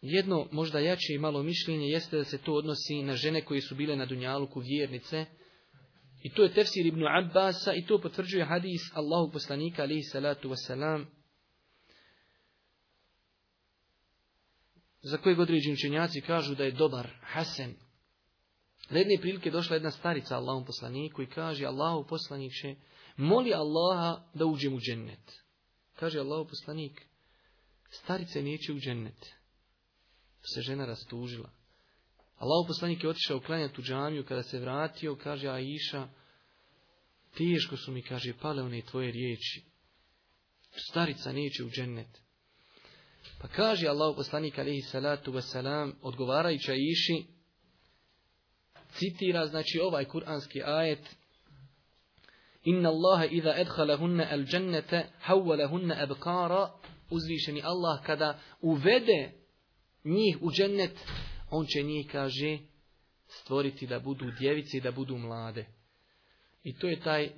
jedno možda jače i malo mišljenje jeste da se to odnosi na žene koje su bile na dunjaluku vjernice. I to je tefsir ibn Abbasa i to potvrđuje hadis Allahu poslanika alihi salatu wasalam. Za kojeg određeni učenjaci kažu da je dobar, hasen, na jedne prilike došla jedna starica Allahom poslaniku i kaže Allahu poslaniće, moli Allaha da uđem u džennet. Kaže Allahu poslanik, starice neće u džennet. Se žena rastužila. Allahu poslanik je otišao klanjati u džamiju, kada se vratio, kaže Aisha, teško su mi, kaže, pale one tvoje riječi. Starica neće u džennet. Pa kaže Allahu poslanik, alihi salatu wasalam, odgovarajući Aishi, citira znači ovaj kuranski ajet Inna Allaha idha adkhalahunna al jannata hawalahunna abkara uzvišeni Allah kada uvede njih u džennet on će njih kaže stvoriti da budu djevice i da budu mlade. I to je taj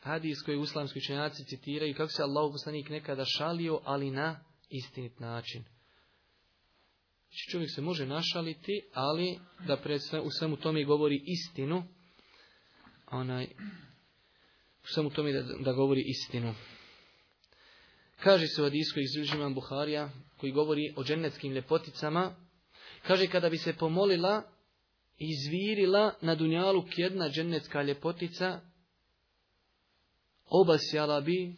hadis koji islamski učenjaci citiraju kako se Allah poslanik nekada šalio ali na istinit način. Znači čovjek se može našaliti, ali da pred sve, u svemu tome govori istinu, onaj, u svemu tome da, da govori istinu. Kaže se u Adijsku iz Buharija, koji govori o dženeckim ljepoticama, kaže kada bi se pomolila i izvirila na dunjalu jedna genetska ljepotica, obasjala bi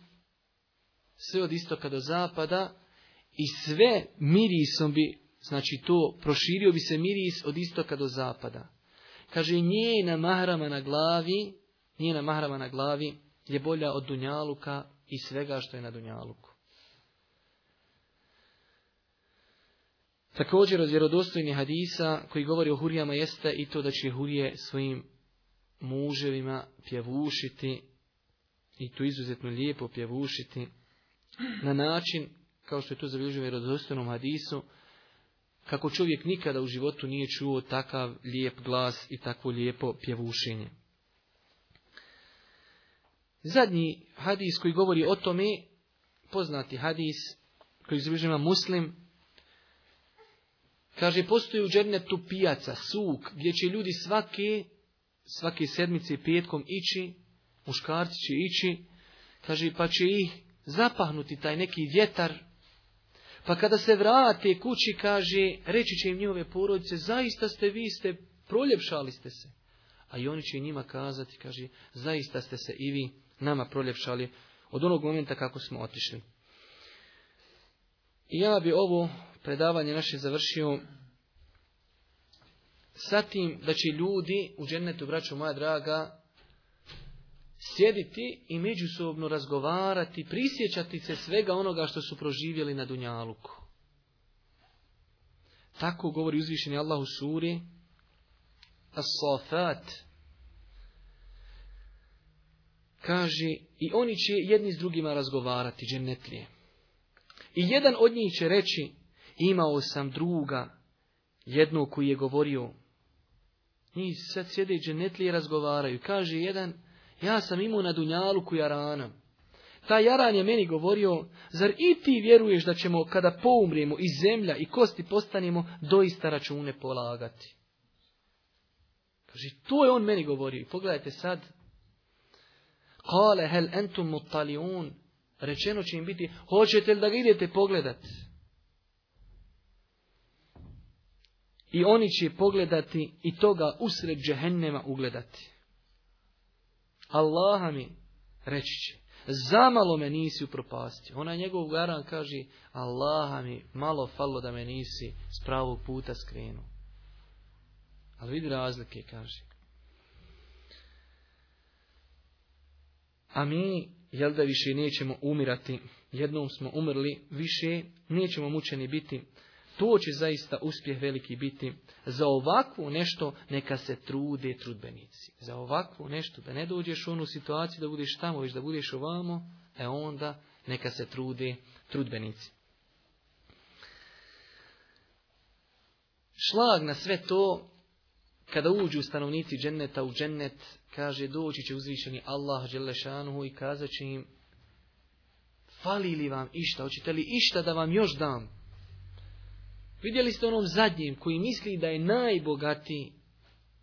sve od istoka do zapada i sve mirisom bi Znači to proširio bi se miris od istoka do zapada. Kaže njena mahrama na glavi, njena mahrama na glavi je bolja od dunjaluka i svega što je na dunjaluku. Također od vjerodostojnih hadisa koji govori o hurijama jeste i to da će hurije svojim muževima pjevušiti i to izuzetno lijepo pjevušiti na način kao što je to zabilježeno u vjerodostojnom hadisu kako čovjek nikada u životu nije čuo takav lijep glas i takvo lijepo pjevušenje. Zadnji hadis koji govori o tome, poznati hadis koji izbližima muslim, kaže postoji u džernetu pijaca, suk, gdje će ljudi svake, svake sedmice petkom ići, muškarci će ići, kaže pa će ih zapahnuti taj neki vjetar pa kada se vrate kući, kaže, reći će im njihove porodice, zaista ste vi ste, proljepšali ste se. A i oni će njima kazati, kaže, zaista ste se i vi nama proljepšali od onog momenta kako smo otišli. I ja bi ovo predavanje naše završio sa tim da će ljudi u džennetu, braću moja draga, sjediti i međusobno razgovarati, prisjećati se svega onoga što su proživjeli na Dunjaluku. Tako govori uzvišeni Allah u suri As-Safat. Kaže, i oni će jedni s drugima razgovarati, džennetlije. I jedan od njih će reći, imao sam druga, jednog koji je govorio. Njih sad sjede dženetlije razgovaraju. Kaže jedan, ja sam imao na ku jarana. Taj jaran je meni govorio, zar i ti vjeruješ da ćemo kada poumrijemo i zemlja i kosti postanemo doista račune polagati? Kaže, to je on meni govorio. I pogledajte sad. Kale hel entum mutalion. Rečeno će im biti, hoćete li da ga idete pogledat? I oni će pogledati i toga usred džehennema ugledati. Allaha mi, reći će, zamalo me nisi upropastio. Ona njegov garan kaže, Allaha mi, malo falo da me nisi s pravog puta skrenuo. Ali vidi razlike, kaže. A mi, jel da više nećemo umirati, jednom smo umrli, više nećemo mučeni biti, to će zaista uspjeh veliki biti. Za ovakvo nešto neka se trude trudbenici. Za ovakvu nešto, da ne dođeš u onu situaciju da budeš tamo, već da budeš ovamo, e onda neka se trude trudbenici. Šlag na sve to, kada uđu stanovnici dženneta u džennet, kaže doći će uzvišeni Allah Đelešanuhu i kazat će im, fali li vam išta, hoćete li išta da vam još dam? Vidjeli ste onom zadnjem koji misli da je najbogatiji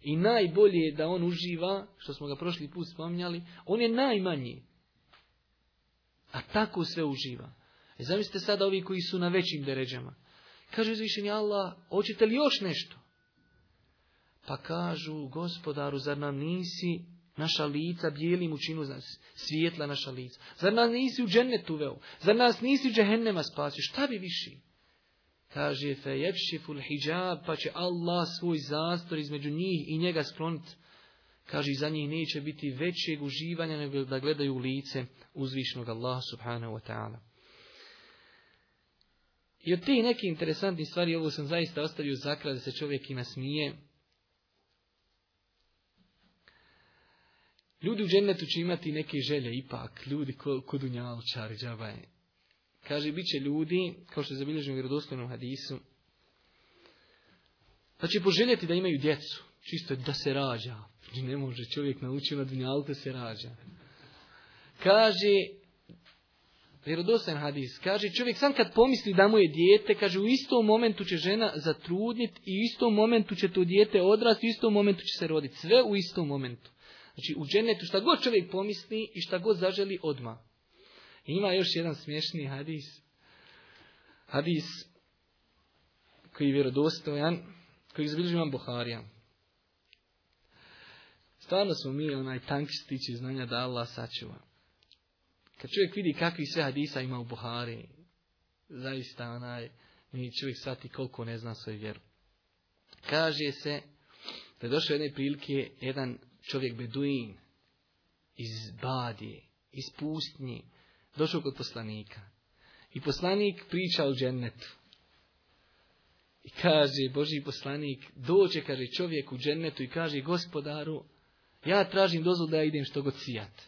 i najbolje da on uživa, što smo ga prošli put spominjali, on je najmanji. A tako sve uživa. E zamislite sada ovi koji su na većim deređama. Kaže uzvišenje Allah, hoćete li još nešto? Pa kažu, gospodaru, zar nam nisi naša lica bijelim učinu, svijetla naša lica? Zar nas nisi u džennetu veo? Zar nas nisi u džehennema spasio? Šta bi viši? Kaže, fe ful hijab, pa će Allah svoj zastor između njih i njega sklonit. Kaže, za njih neće biti većeg uživanja nego da gledaju lice uzvišnog Allaha subhanahu wa ta'ala. I od tih neke interesantne stvari, ovo sam zaista ostavio zakra da se čovjek i Ljudi u džennetu će imati neke želje, ipak, ljudi kod ko dunjalčari, Kaže, bit će ljudi, kao što je zabilježeno u vjerodostojnom hadisu, da će poželjeti da imaju djecu. Čisto da se rađa. Znači, ne može čovjek naučiti na dunjalu da se rađa. Kaže, vjerodostojan hadis, kaže, čovjek sam kad pomisli da mu je dijete, kaže, u istom momentu će žena zatrudniti i u istom momentu će to dijete odrasti, u istom momentu će se roditi. Sve u istom momentu. Znači, u dženetu šta god čovjek pomisli i šta god zaželi odmah. Ima još jedan smješni hadis. Hadis koji je vjerodostojan, koji je vam Buharija. Stvarno smo mi onaj tanki znanja da Allah sačuva. Kad čovjek vidi kakvi sve hadisa ima u Buhari, zaista onaj, mi čovjek shvati koliko ne zna svoju vjeru. Kaže se da je došao jedne prilike jedan čovjek beduin iz Badije, iz pustnje, došao kod poslanika. I poslanik priča o džennetu. I kaže Boži poslanik, dođe, kaže čovjek u džennetu i kaže gospodaru, ja tražim dozvolu da ja idem što god sijat.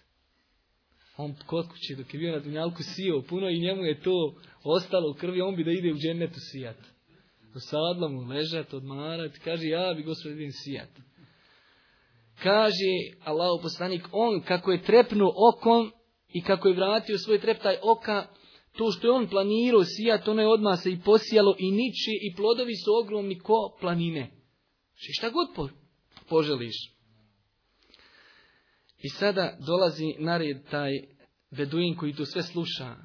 On kod kuće dok je bio na dunjalku sijao puno i njemu je to ostalo u krvi, on bi da ide u džennetu sijat. U mu ležat, odmarat, kaže ja bi gospodin idem sijat. Kaže Allah poslanik, on kako je trepnuo okom, i kako je vratio svoj treptaj oka, to što je on planirao sijat, ono je odmah se i posijalo i niči i plodovi su ogromni ko planine. Še znači, šta god poželiš. I sada dolazi nared taj beduin koji tu sve sluša.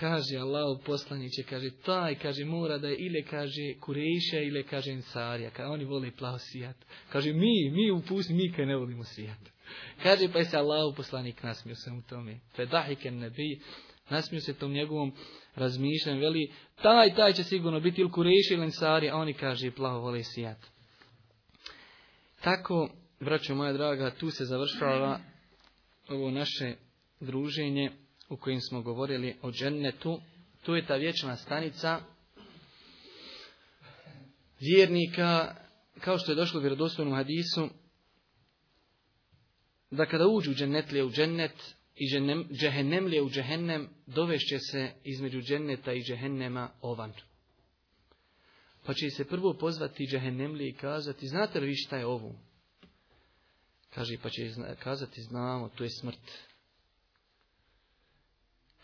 Kaže Allah poslaniće, kaže taj, kaže mora da je ili kaže kurejša ili kaže insarija, kaže oni vole plavo sijat. Kaže mi, mi u mi kaj ne volimo sijat. Kaže pa je se Allah poslanik nasmio sam u tome. ne nebi, nasmio se tom njegovom razmišljanju, veli taj, taj će sigurno biti ili kurejša ili insarija, a oni kaže plavo vole sijat. Tako, braćo moja draga, tu se završava ovo naše druženje u kojim smo govorili o džennetu, tu je ta vječna stanica vjernika, kao što je došlo u vjerodostojnom hadisu, da kada uđu u džennetlije u džennet i džehennemlije u džehennem, dovešće se između dženneta i džehennema ovan. Pa će se prvo pozvati džehennemlije i kazati, znate li vi šta je ovo? Kaže, pa će kazati, znamo, to je smrt.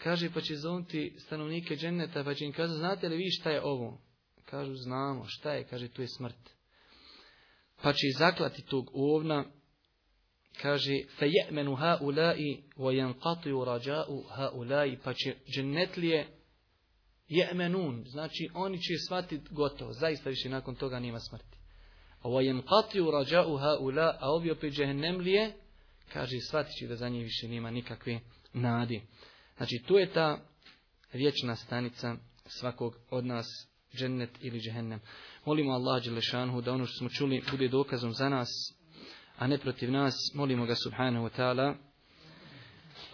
Kaže, pa će zovnuti stanovnike dženeta, pa će im kazati, znate li vi šta je ovo? Kažu, znamo, šta je? Kaže, tu je smrt. Pa će zaklati tog ovna, kaže, fejemenu haulai, u rađa'u haulai, pa će je jemenun, znači oni će shvatiti gotovo, zaista više nakon toga nema smrti. A vajankatiju rađa'u haula, a ovi opet džehennemlije, kaže, shvatit će da za njih više nema nikakve nadi. Znači tu je ta vječna stanica svakog od nas, džennet ili džehennem. Molimo Allah Đelešanhu da ono što smo čuli bude dokazom za nas, a ne protiv nas. Molimo ga subhanahu wa ta'ala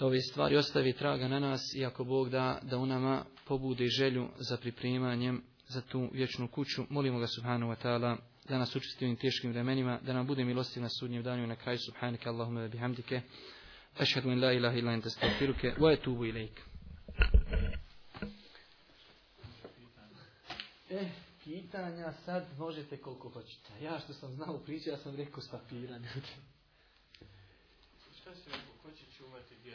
da ove stvari ostavi traga na nas i ako Bog da, da u nama pobude želju za pripremanjem za tu vječnu kuću. Molimo ga subhanahu wa ta'ala da nas učesti u teškim vremenima, da nam bude milostiv na sudnjem danju na kraju subhanaka Allahumma bihamdike. Ešhedu in la ilaha illa ente stakfiruke wa etubu ilaik. Eh, pitanja sad možete koliko hoćete. Ja što sam znao priče, ja sam rekao s papira. Šta si rekao, ko će čuvati djeca?